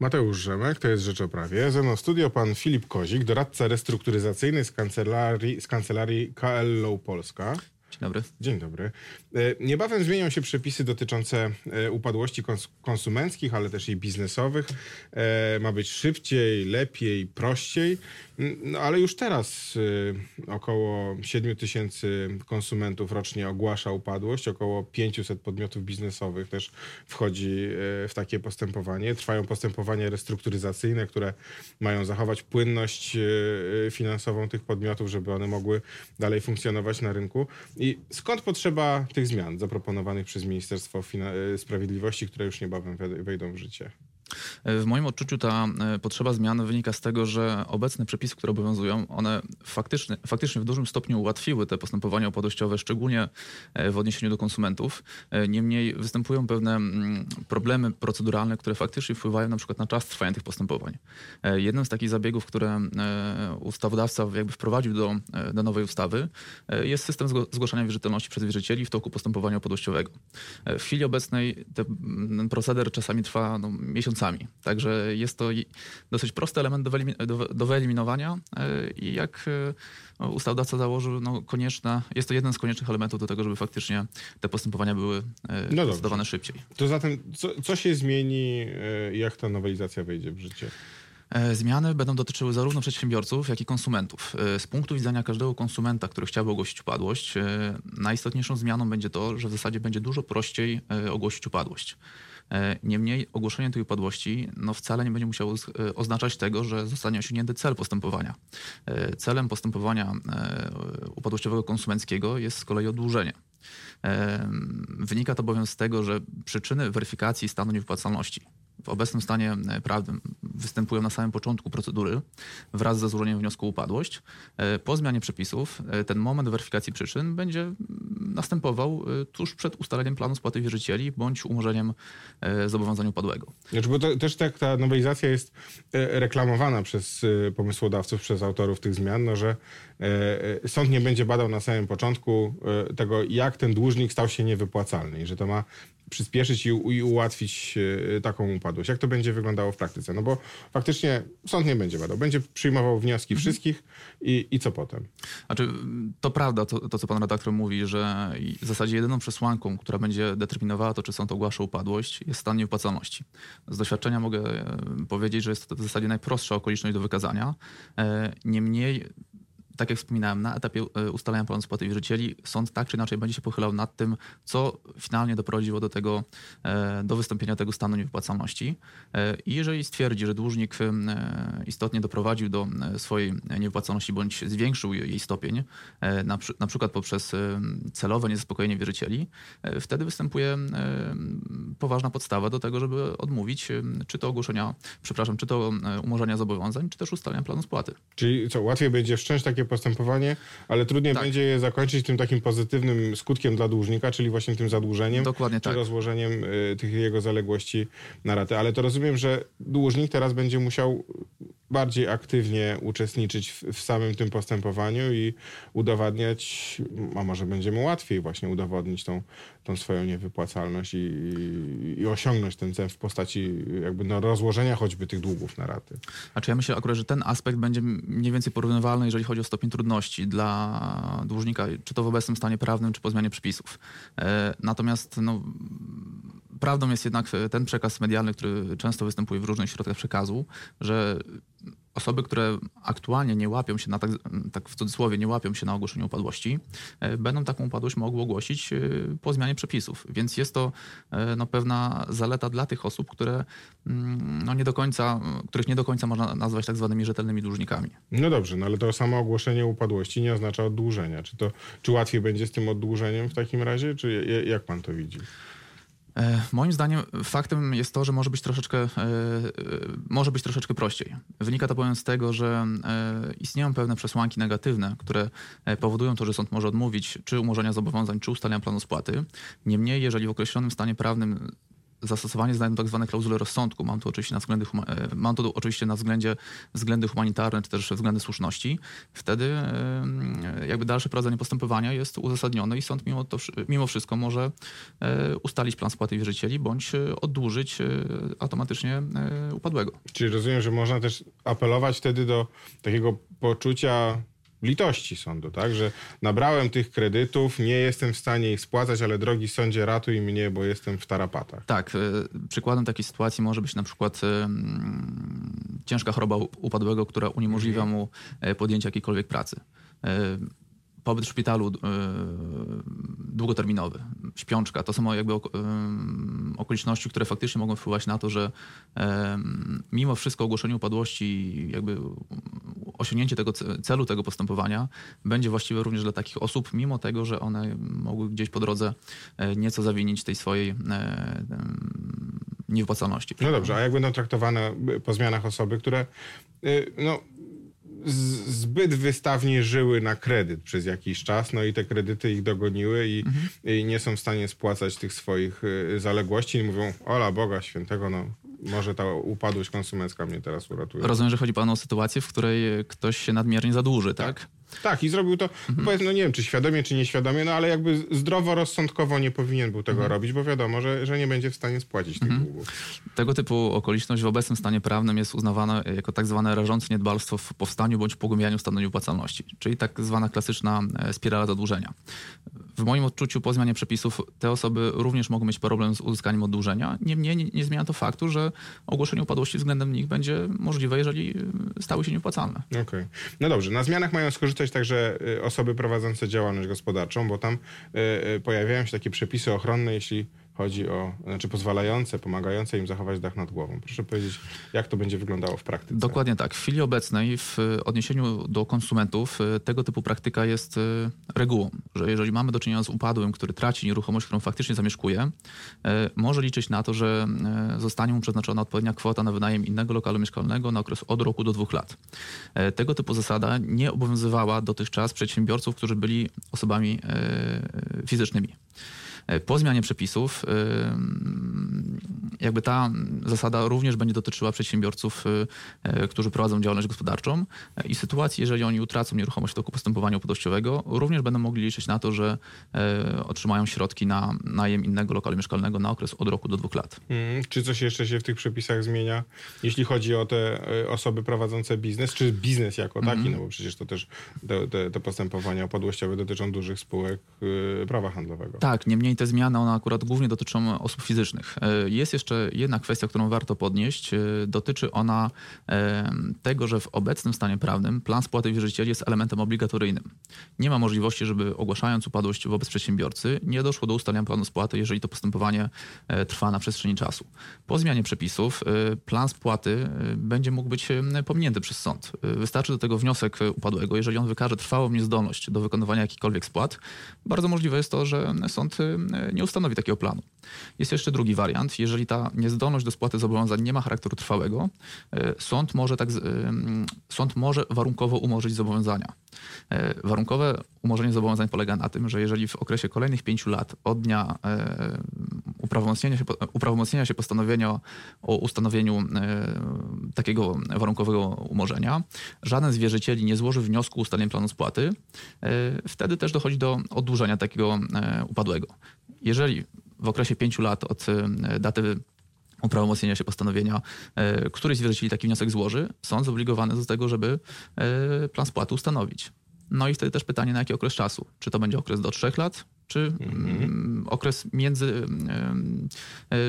Mateusz Rzemek, to jest Rzecz o Prawie. Ze mną studio pan Filip Kozik, doradca restrukturyzacyjny z kancelarii, z kancelarii KL Low Polska. Dzień dobry. Dzień dobry. E, Niebawem zmienią się przepisy dotyczące e, upadłości kons- konsumenckich, ale też i biznesowych. E, Ma być szybciej, lepiej, prościej. No, ale już teraz e, około 7 tysięcy konsumentów rocznie ogłasza upadłość. Około 500 podmiotów biznesowych też wchodzi e, w takie postępowanie. Trwają postępowania restrukturyzacyjne, które mają zachować płynność e, finansową tych podmiotów, żeby one mogły dalej funkcjonować na rynku. I skąd potrzeba tych zmian zaproponowanych przez Ministerstwo Fina- e, Sprawiedliwości, które już niebawem we- wejdą w życie? W moim odczuciu ta e, potrzeba zmian wynika z tego, że obecne przepisy, które obowiązują, one faktycznie, faktycznie w dużym stopniu ułatwiły te postępowania upadłościowe, szczególnie e, w odniesieniu do konsumentów. E, Niemniej występują pewne mm, problemy proceduralne, które faktycznie wpływają na przykład na czas trwania tych postępowań. Jednym z takich zabiegów, które ustawodawca jakby wprowadził do, do nowej ustawy, jest system zgłaszania wierzytelności przez wierzycieli w toku postępowania upadłościowego. W chwili obecnej te, ten proceder czasami trwa no, także jest to dosyć prosty element do, wyelimi- do, do wyeliminowania e, i jak e, ustawodawca założył, no, konieczne, jest to jeden z koniecznych elementów do tego, żeby faktycznie te postępowania były e, procedowane szybciej. To zatem, co, co się zmieni, jak ta nowelizacja wejdzie w życie? Zmiany będą dotyczyły zarówno przedsiębiorców, jak i konsumentów. Z punktu widzenia każdego konsumenta, który chciałby ogłosić upadłość, najistotniejszą zmianą będzie to, że w zasadzie będzie dużo prościej ogłosić upadłość. E, Niemniej ogłoszenie tej upadłości no, wcale nie będzie musiało e, oznaczać tego, że zostanie osiągnięty cel postępowania. E, Celem postępowania upadłościowego konsumenckiego jest z kolei oddłużenie. E, Wynika to bowiem z tego, że przyczyny weryfikacji stanu niewypłacalności w obecnym stanie prawnym występują na samym początku procedury wraz ze złożeniem wniosku o upadłość. Po zmianie przepisów ten moment weryfikacji przyczyn będzie następował e, tuż przed ustaleniem planu spłaty wierzycieli bądź umorzeniem e, zobowiązania upadłego. Znaczy, bo to, też tak ta nowelizacja jest e, reklamowana przez e, pomysłodawców, przez autorów tych zmian, no, że e, sąd nie będzie badał na samym początku tego, jak ten dłużnik stał się niewypłacalny i że to ma przyspieszyć i, ułatwić taką upadłość. Jak to będzie wyglądało w praktyce? No bo faktycznie sąd nie będzie badał, będzie przyjmował wnioski wszystkich i, i co potem? Znaczy, to prawda, to, to co pan redaktor mówi, że i w zasadzie jedyną przesłanką, która będzie determinowała to, czy sąd ogłasza upadłość, jest stan niewypłacalności. Z doświadczenia mogę e, powiedzieć, że jest to w zasadzie najprostsza okoliczność do wykazania. E, Niemniej tak jak wspominałem, na etapie e, ustalania planu spłaty wierzycieli sąd tak czy inaczej będzie się pochylał nad tym, co finalnie doprowadziło do tego, e, do wystąpienia tego stanu niewypłacalności. E, I jeżeli stwierdzi, że dłużnik istotnie doprowadził do swojej niewypłacalności bądź zwiększył jej stopień, na, na przykład poprzez celowe niezaspokojenie wierzycieli, wtedy występuje poważna podstawa do tego, żeby odmówić czy to ogłoszenia, przepraszam, czy to umorzenia zobowiązań, czy też ustalenia planu spłaty. Czyli co, łatwiej będzie wszcząć takie postępowanie, ale trudniej Tak. będzie je zakończyć tym takim pozytywnym skutkiem dla dłużnika, czyli właśnie tym zadłużeniem. Dokładnie czy tak. rozłożeniem y, tych jego zaległości na raty. Ale to rozumiem, że dłużnik teraz będzie musiał bardziej aktywnie uczestniczyć w, w samym tym postępowaniu i udowadniać, a może będzie mu łatwiej właśnie udowodnić tą, tą swoją niewypłacalność i, i, i osiągnąć ten cel w postaci jakby no, rozłożenia choćby tych długów na raty. Znaczy ja myślę akurat, że ten aspekt będzie mniej więcej porównywalny, jeżeli chodzi o stopień trudności dla dłużnika, czy to w obecnym stanie prawnym, czy po zmianie przepisów. E, Natomiast no, prawdą jest jednak ten przekaz medialny, który często występuje w różnych środkach przekazu, że osoby, które aktualnie nie łapią się na, tak, tak w cudzysłowie, nie łapią się na ogłoszeniu upadłości, e, będą taką upadłość mogły ogłosić e, po zmianie przepisów. Więc jest to e, no, pewna zaleta dla tych osób, które mm, no, nie do końca, których nie do końca można nazwać tak zwanymi rzetelnymi dłużnikami. No dobrze, no ale to samo ogłoszenie upadłości nie oznacza oddłużenia. Czy, to, czy łatwiej będzie z tym oddłużeniem w takim razie, czy jak pan to widzi? E, Moim zdaniem faktem jest to, że może być troszeczkę, e, e, może być troszeczkę prościej. Wynika to bowiem z tego, że istnieją pewne przesłanki negatywne, które powodują to, że sąd może odmówić czy umorzenia zobowiązań, czy ustalenia planu spłaty. Niemniej, jeżeli w określonym stanie prawnym zastosowanie znajdą tak zwane klauzule rozsądku. Mam tu oczywiście na, względy, huma- mam tu oczywiście na względzie względy humanitarne, czy też względy słuszności. Wtedy jakby dalsze prowadzenie postępowania jest uzasadnione i sąd mimo, to, mimo wszystko może ustalić plan spłaty wierzycieli bądź oddłużyć automatycznie upadłego. Czyli rozumiem, że można też apelować wtedy do takiego poczucia litości sądu, tak? Że nabrałem tych kredytów, nie jestem w stanie ich spłacać, ale drogi sądzie, ratuj mnie, bo jestem w tarapatach. Tak. E, przykładem takiej sytuacji może być na przykład e, ciężka choroba upadłego, która uniemożliwia mhm. mu e, podjęcie jakiejkolwiek pracy pobyt w szpitalu długoterminowy, śpiączka, to są jakby okoliczności, które faktycznie mogą wpływać na to, że mimo wszystko ogłoszenie upadłości, jakby osiągnięcie tego celu tego postępowania będzie właściwe również dla takich osób, mimo tego, że one mogły gdzieś po drodze e, nieco zawinić tej swojej e, niewypłacalności. No dobrze, a jak będą traktowane po zmianach osoby, które no, zbyt wystawnie żyły na kredyt przez jakiś czas, no i te kredyty ich dogoniły i, mhm. i nie są w stanie spłacać tych swoich zaległości i mówią, ola Boga Świętego, no może ta upadłość konsumencka mnie teraz uratuje. Rozumiem, że chodzi panu o sytuację, w której ktoś się nadmiernie zadłuży, tak? tak? Tak, i zrobił to, mhm. powiedzmy, no nie wiem, czy świadomie, czy nieświadomie, no ale jakby zdroworozsądkowo nie powinien był tego mhm. robić, bo wiadomo, że, że nie będzie w stanie spłacić tych mhm. długów. Tego typu okoliczność w obecnym stanie prawnym jest uznawana jako tak zwane rażące niedbalstwo w powstaniu bądź pogłębianiu stanu nieopłacalności, czyli tak zwana klasyczna e, spirala zadłużenia. W moim odczuciu po zmianie przepisów te osoby również mogą mieć problem z uzyskaniem oddłużenia. Niemniej nie, nie zmienia to faktu, że ogłoszenie upadłości względem nich będzie możliwe, jeżeli e, stały się nieopłacalne. Okej. Okay. No dobrze, na zmianach mają skorzystać także y, osoby prowadzące działalność gospodarczą, bo tam y, y, pojawiają się takie przepisy ochronne, jeśli chodzi o, znaczy pozwalające, pomagające im zachować dach nad głową. Proszę powiedzieć, jak to będzie wyglądało w praktyce? Dokładnie tak. W chwili obecnej w odniesieniu do konsumentów y, tego typu praktyka jest y, regułą, że jeżeli mamy do czynienia z upadłym, który traci nieruchomość, którą faktycznie zamieszkuje, może liczyć na to, że zostanie mu przeznaczona odpowiednia kwota na wynajem innego lokalu mieszkalnego na okres od roku do dwóch lat. Tego typu zasada nie obowiązywała dotychczas przedsiębiorców, którzy byli osobami fizycznymi. E, po zmianie przepisów e, jakby ta zasada również będzie dotyczyła przedsiębiorców, e, którzy prowadzą działalność gospodarczą i sytuacji, jeżeli oni utracą nieruchomość w toku postępowania upadłościowego, również będą mogli liczyć na to, że otrzymają środki na najem innego lokalu mieszkalnego na okres od roku do dwóch lat. Hmm, czy coś jeszcze się w tych przepisach zmienia, jeśli chodzi o te osoby prowadzące biznes, czy biznes jako taki, mm. no bo przecież to też te, te, te postępowania upadłościowe dotyczą dużych spółek prawa handlowego. Tak, niemniej te zmiany, one akurat głównie dotyczą osób fizycznych. E, jest jeszcze jedna kwestia, którą warto podnieść. E, dotyczy ona e, tego, że w obecnym stanie prawnym plan spłaty wierzycieli jest elementem obligatoryjnym. Nie ma możliwości, żeby ogłaszając upadłość wobec przedsiębiorcy, nie doszło do ustalenia planu spłaty, jeżeli to postępowanie trwa na przestrzeni czasu. Po zmianie przepisów plan spłaty będzie mógł być pominięty przez sąd. Wystarczy do tego wniosek upadłego. Jeżeli on wykaże trwałą niezdolność do wykonywania jakichkolwiek spłat, bardzo możliwe jest to, że sąd nie ustanowi takiego planu. Jest jeszcze drugi wariant. Jeżeli ta niezdolność do spłaty zobowiązań nie ma charakteru trwałego, e, sąd może, tak, sąd może warunkowo umorzyć zobowiązania. E, warunkowe umorzenie zobowiązań polega na tym, że jeżeli w okresie kolejnych pięciu lat od dnia e, uprawomocnienia się, uprawomocnienia się postanowienia o ustanowieniu takiego warunkowego umorzenia, żaden z wierzycieli nie złoży wniosku o ustalenie planu spłaty, wtedy też dochodzi do oddłużenia takiego upadłego. Jeżeli w okresie pięciu lat od e, daty uprawomocnienia się postanowienia, e, któryś z wierzycieli taki wniosek złoży, są zobligowany do tego, żeby e, plan spłaty ustanowić. No i wtedy też pytanie, na jaki okres czasu? Czy to będzie okres do trzech lat, czy mhm. okres między,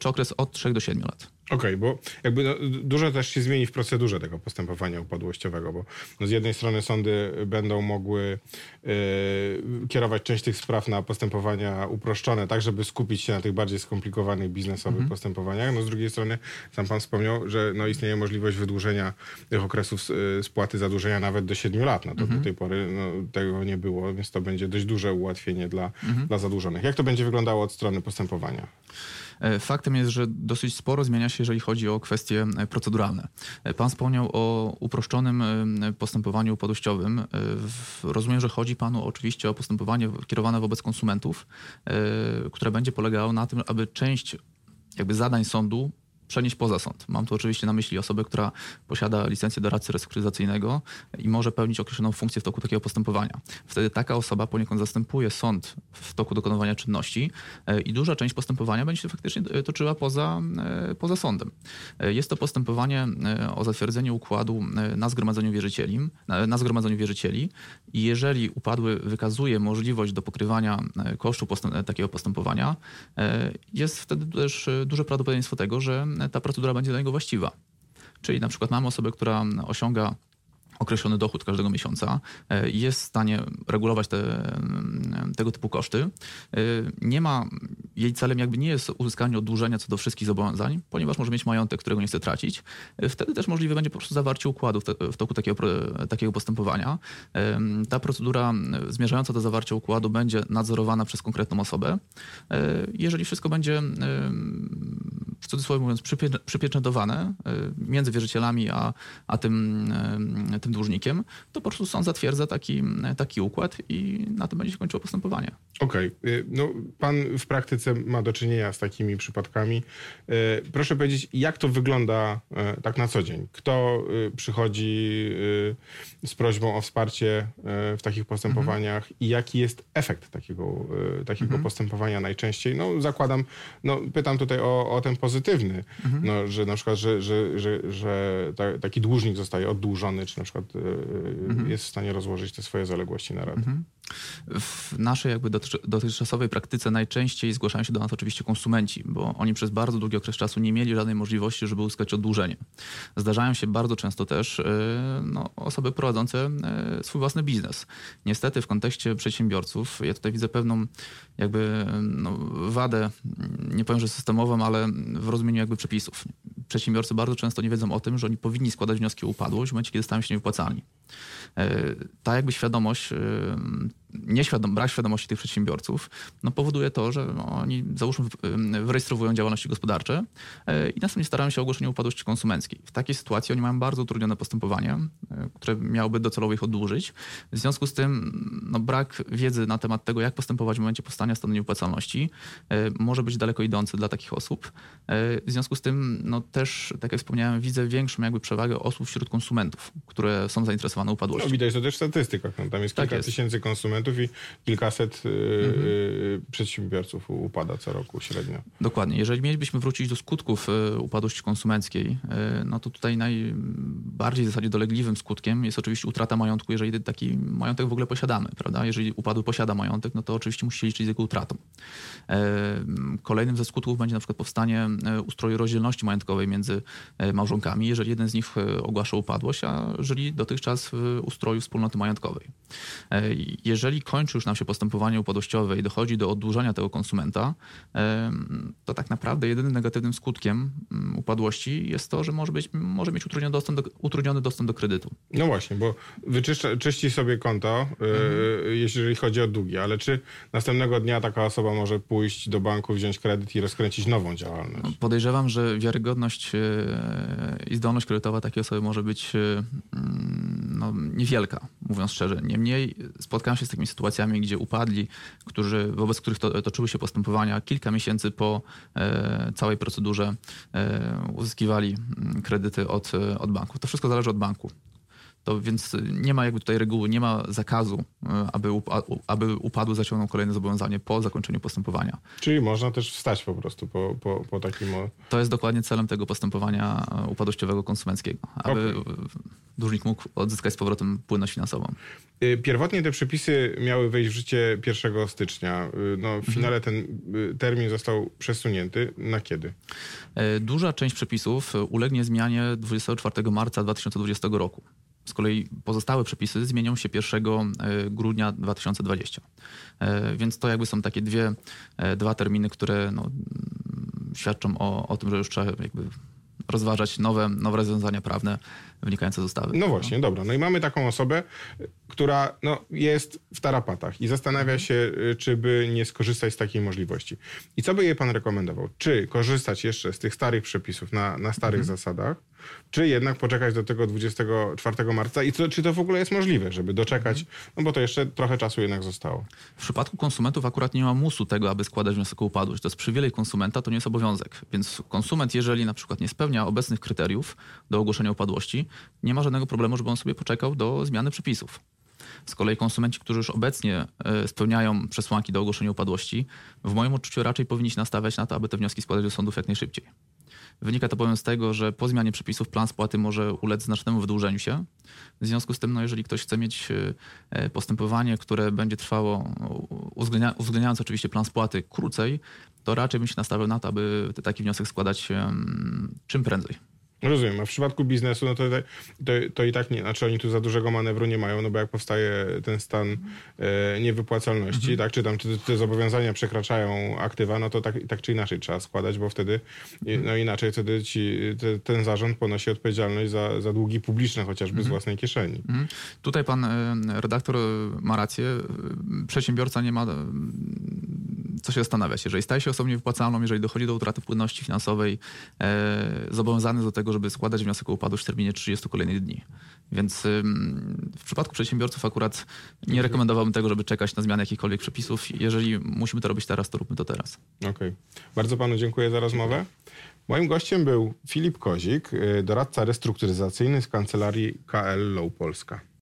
czy okres od 3 do 7 lat? Okej, okay, bo jakby no, dużo też się zmieni w procedurze tego postępowania upadłościowego, bo no, z jednej strony sądy będą mogły yy, kierować część tych spraw na postępowania uproszczone, tak żeby skupić się na tych bardziej skomplikowanych biznesowych mm -hmm. postępowaniach. No z drugiej strony, sam pan wspomniał, że no, istnieje możliwość wydłużenia tych okresów y, spłaty zadłużenia nawet do 7 lat. No to mm -hmm. do tej pory no, tego nie było, więc to będzie dość duże ułatwienie dla, mm -hmm. dla zadłużonych. Jak to będzie wyglądało od strony postępowania? E, faktem jest, że dosyć sporo zmienia się, jeżeli chodzi o kwestie e, proceduralne. E, pan wspomniał o uproszczonym postępowaniu upadłościowym. Rozumiem, że chodzi panu oczywiście o postępowanie kierowane wobec konsumentów, które będzie polegało na tym, aby część jakby zadań sądu przenieść poza sąd. Mam tu oczywiście na myśli osobę, która posiada licencję doradcy restrukturyzacyjnego i może pełnić określoną funkcję w toku takiego postępowania. Wtedy taka osoba poniekąd zastępuje sąd w toku dokonywania czynności e, i duża część postępowania będzie się faktycznie e, toczyła poza, e, poza sądem. Jest to postępowanie o zatwierdzenie układu na zgromadzeniu wierzycieli, na, na zgromadzeniu wierzycieli i jeżeli upadły wykazuje możliwość do pokrywania kosztu takiego postępowania, jest wtedy też duże prawdopodobieństwo tego, że ta procedura będzie dla niego właściwa. Czyli na przykład mamy osobę, która osiąga określony dochód każdego miesiąca e, jest w stanie regulować te, tego typu koszty. E, nie ma, jej celem jakby nie jest uzyskanie oddłużenia co do wszystkich zobowiązań, ponieważ może mieć majątek, którego nie chce tracić. E, wtedy też możliwe będzie po prostu zawarcie układu w, toku takiego, takiego postępowania. Ta procedura zmierzająca do zawarcia układu będzie nadzorowana przez konkretną osobę. Jeżeli wszystko będzie w cudzysłowie mówiąc przypieczętowane między wierzycielami a, a tym tym dłużnikiem, to po prostu sąd zatwierdza taki, taki układ i na tym będzie się kończyło postępowanie. Okej. Okay. No, pan w praktyce ma do czynienia z takimi przypadkami. Y, proszę powiedzieć, jak to wygląda y, tak na co dzień? Kto y, przychodzi z prośbą o wsparcie w takich postępowaniach mhm. i jaki jest efekt takiego, takiego mhm. postępowania najczęściej? No, zakładam, no, pytam tutaj o, o ten pozytywny, mhm. no, że na przykład, że, że, że, że taki dłużnik zostaje oddłużony, czy na przykład przykład y, mhm. jest w stanie rozłożyć te swoje zaległości na rady. Mhm. W naszej jakby dotychczasowej praktyce najczęściej zgłaszają się do nas oczywiście konsumenci, bo oni przez bardzo długi okres czasu nie mieli żadnej możliwości, żeby uzyskać oddłużenie. Zdarzają się bardzo często też y, no, osoby prowadzące y, swój własny biznes. Niestety w kontekście przedsiębiorców ja tutaj widzę pewną jakby no, wadę, nie powiem, że systemową, ale w rozumieniu jakby przepisów. Przedsiębiorcy bardzo często nie wiedzą o tym, że oni powinni składać wnioski o upadłość w momencie, kiedy stają się niewypłacalni. E, ta jakby świadomość nieświadom, brak świadomości tych przedsiębiorców no, powoduje to, że no, oni załóżmy wyrejestrowują działalności gospodarcze e, i następnie starają się o ogłoszenie upadłości konsumenckiej. W takiej sytuacji oni mają bardzo utrudnione postępowanie, e, które miałoby docelowo ich oddłużyć. W związku z tym no, brak wiedzy na temat tego, jak postępować w momencie powstania stanu nieupłacalności e, może być daleko idący dla takich osób. W związku z tym no, też, tak jak wspomniałem, widzę większą jakby przewagę osób wśród konsumentów, które są zainteresowane upadłością. No, widać to też w statystykach. No, tam jest tak kilka jest. tysięcy konsumentów i kilkaset mhm. przedsiębiorców upada co roku średnio. Dokładnie. Jeżeli mielibyśmy wrócić do skutków y, upadłości konsumenckiej, y, no to tutaj najbardziej w zasadzie dolegliwym skutkiem jest oczywiście utrata majątku, jeżeli taki majątek w ogóle posiadamy, prawda? Jeżeli upadły posiada majątek, no to oczywiście musi się liczyć z jego utratą. Kolejnym ze skutków będzie na przykład powstanie ustroju rozdzielności majątkowej między małżonkami, jeżeli jeden z nich ogłasza upadłość, a żyli dotychczas w ustroju wspólnoty majątkowej. Jeżeli jeżeli kończy już nam się postępowanie upadłościowe i dochodzi do oddłużania tego konsumenta, to tak naprawdę jedynym negatywnym skutkiem mm, upadłości jest to, że może, być, może mieć utrudniony dostęp, do, utrudniony dostęp do kredytu. No właśnie, bo wyczyści sobie konto, e, mhm. jeżeli chodzi o długi, ale czy następnego dnia taka osoba może pójść do banku, wziąć kredyt i rozkręcić nową działalność? No, podejrzewam, że wiarygodność e, i zdolność kredytowa takiej osoby może być e, mm, niewielka, mówiąc szczerze. Niemniej spotkałem się z takimi sytuacjami, gdzie upadli, którzy, wobec których to, toczyły się postępowania kilka miesięcy po e, całej procedurze e, uzyskiwali mm, kredyty od, e, od banków. To wszystko zależy od banku. To więc nie ma jakby tutaj reguły, nie ma zakazu, e, aby, aby upadły zaciągnął kolejne zobowiązanie po zakończeniu postępowania. Czyli można też wstać po prostu po, po, po takim... To jest dokładnie celem tego postępowania e, upadłościowego konsumenckiego, aby okay. dłużnik mógł odzyskać z powrotem płynność finansową. Y, pierwotnie te przepisy miały wejść w życie 1 stycznia. Y, no, w mhm. finale ten y, termin został przesunięty. Na kiedy? E, duża część przepisów ulegnie zmianie 24 marca 2020 roku. Z kolei pozostałe przepisy zmienią się 1 e, grudnia 2020. E, więc to jakby są takie dwie, e, dwa terminy, które no, świadczą o, o tym, że już trzeba jakby rozważać nowe, nowe rozwiązania prawne wynikające z ustawy. No właśnie, dobra. No i mamy taką osobę, która no, jest w tarapatach i zastanawia się, czy by nie skorzystać z takiej możliwości. I co by jej pan rekomendował? Czy korzystać jeszcze z tych starych przepisów na, na starych mhm. zasadach, czy jednak poczekać do tego 24 marca i czy to w ogóle jest możliwe, żeby doczekać, no bo to jeszcze trochę czasu jednak zostało. W przypadku konsumentów akurat nie ma musu tego, aby składać wniosek o upadłość. To jest przywilej konsumenta, to nie jest obowiązek. Więc konsument, jeżeli na przykład nie spełnia obecnych kryteriów do ogłoszenia upadłości, nie ma żadnego problemu, żeby on sobie poczekał do zmiany przepisów. Z kolei konsumenci, którzy już obecnie e, spełniają przesłanki do ogłoszenia upadłości, w moim odczuciu raczej powinni się nastawiać na to, aby te wnioski składać do sądów jak najszybciej. Wynika to bowiem z tego, że po zmianie przepisów plan spłaty może ulec znacznemu wydłużeniu się. W związku z tym, no, jeżeli ktoś chce mieć e, postępowanie, które będzie trwało, uwzględnia, uwzględniając oczywiście plan spłaty krócej, to raczej bym się nastawiał na to, aby taki wniosek składać czym prędzej. Rozumiem, a w przypadku biznesu, no to, to, to, i tak nie, znaczy oni tu za dużego manewru nie mają, no bo jak powstaje ten stan e, niewypłacalności, mhm. tak, czy tam czy te zobowiązania przekraczają aktywa, no to tak, tak czy inaczej trzeba składać, bo wtedy, mhm. no inaczej wtedy ci, te, ten zarząd ponosi odpowiedzialność za, za długi publiczne chociażby mhm. z własnej kieszeni. Mhm. Tutaj pan redaktor ma rację, przedsiębiorca nie ma co się zastanawiać. Jeżeli staje się osobą niewypłacalną, jeżeli dochodzi do utraty płynności finansowej, e, zobowiązany do tego, żeby składać wniosek o upadłość w terminie 30 kolejnych dni. Więc w przypadku przedsiębiorców akurat nie rekomendowałbym tego, żeby czekać na zmianę jakichkolwiek przepisów. Jeżeli musimy to robić teraz, to róbmy to teraz. Okej. Okay. Bardzo panu dziękuję za rozmowę. Moim gościem był Filip Kozik, y, doradca restrukturyzacyjny z kancelarii KL Low Polska.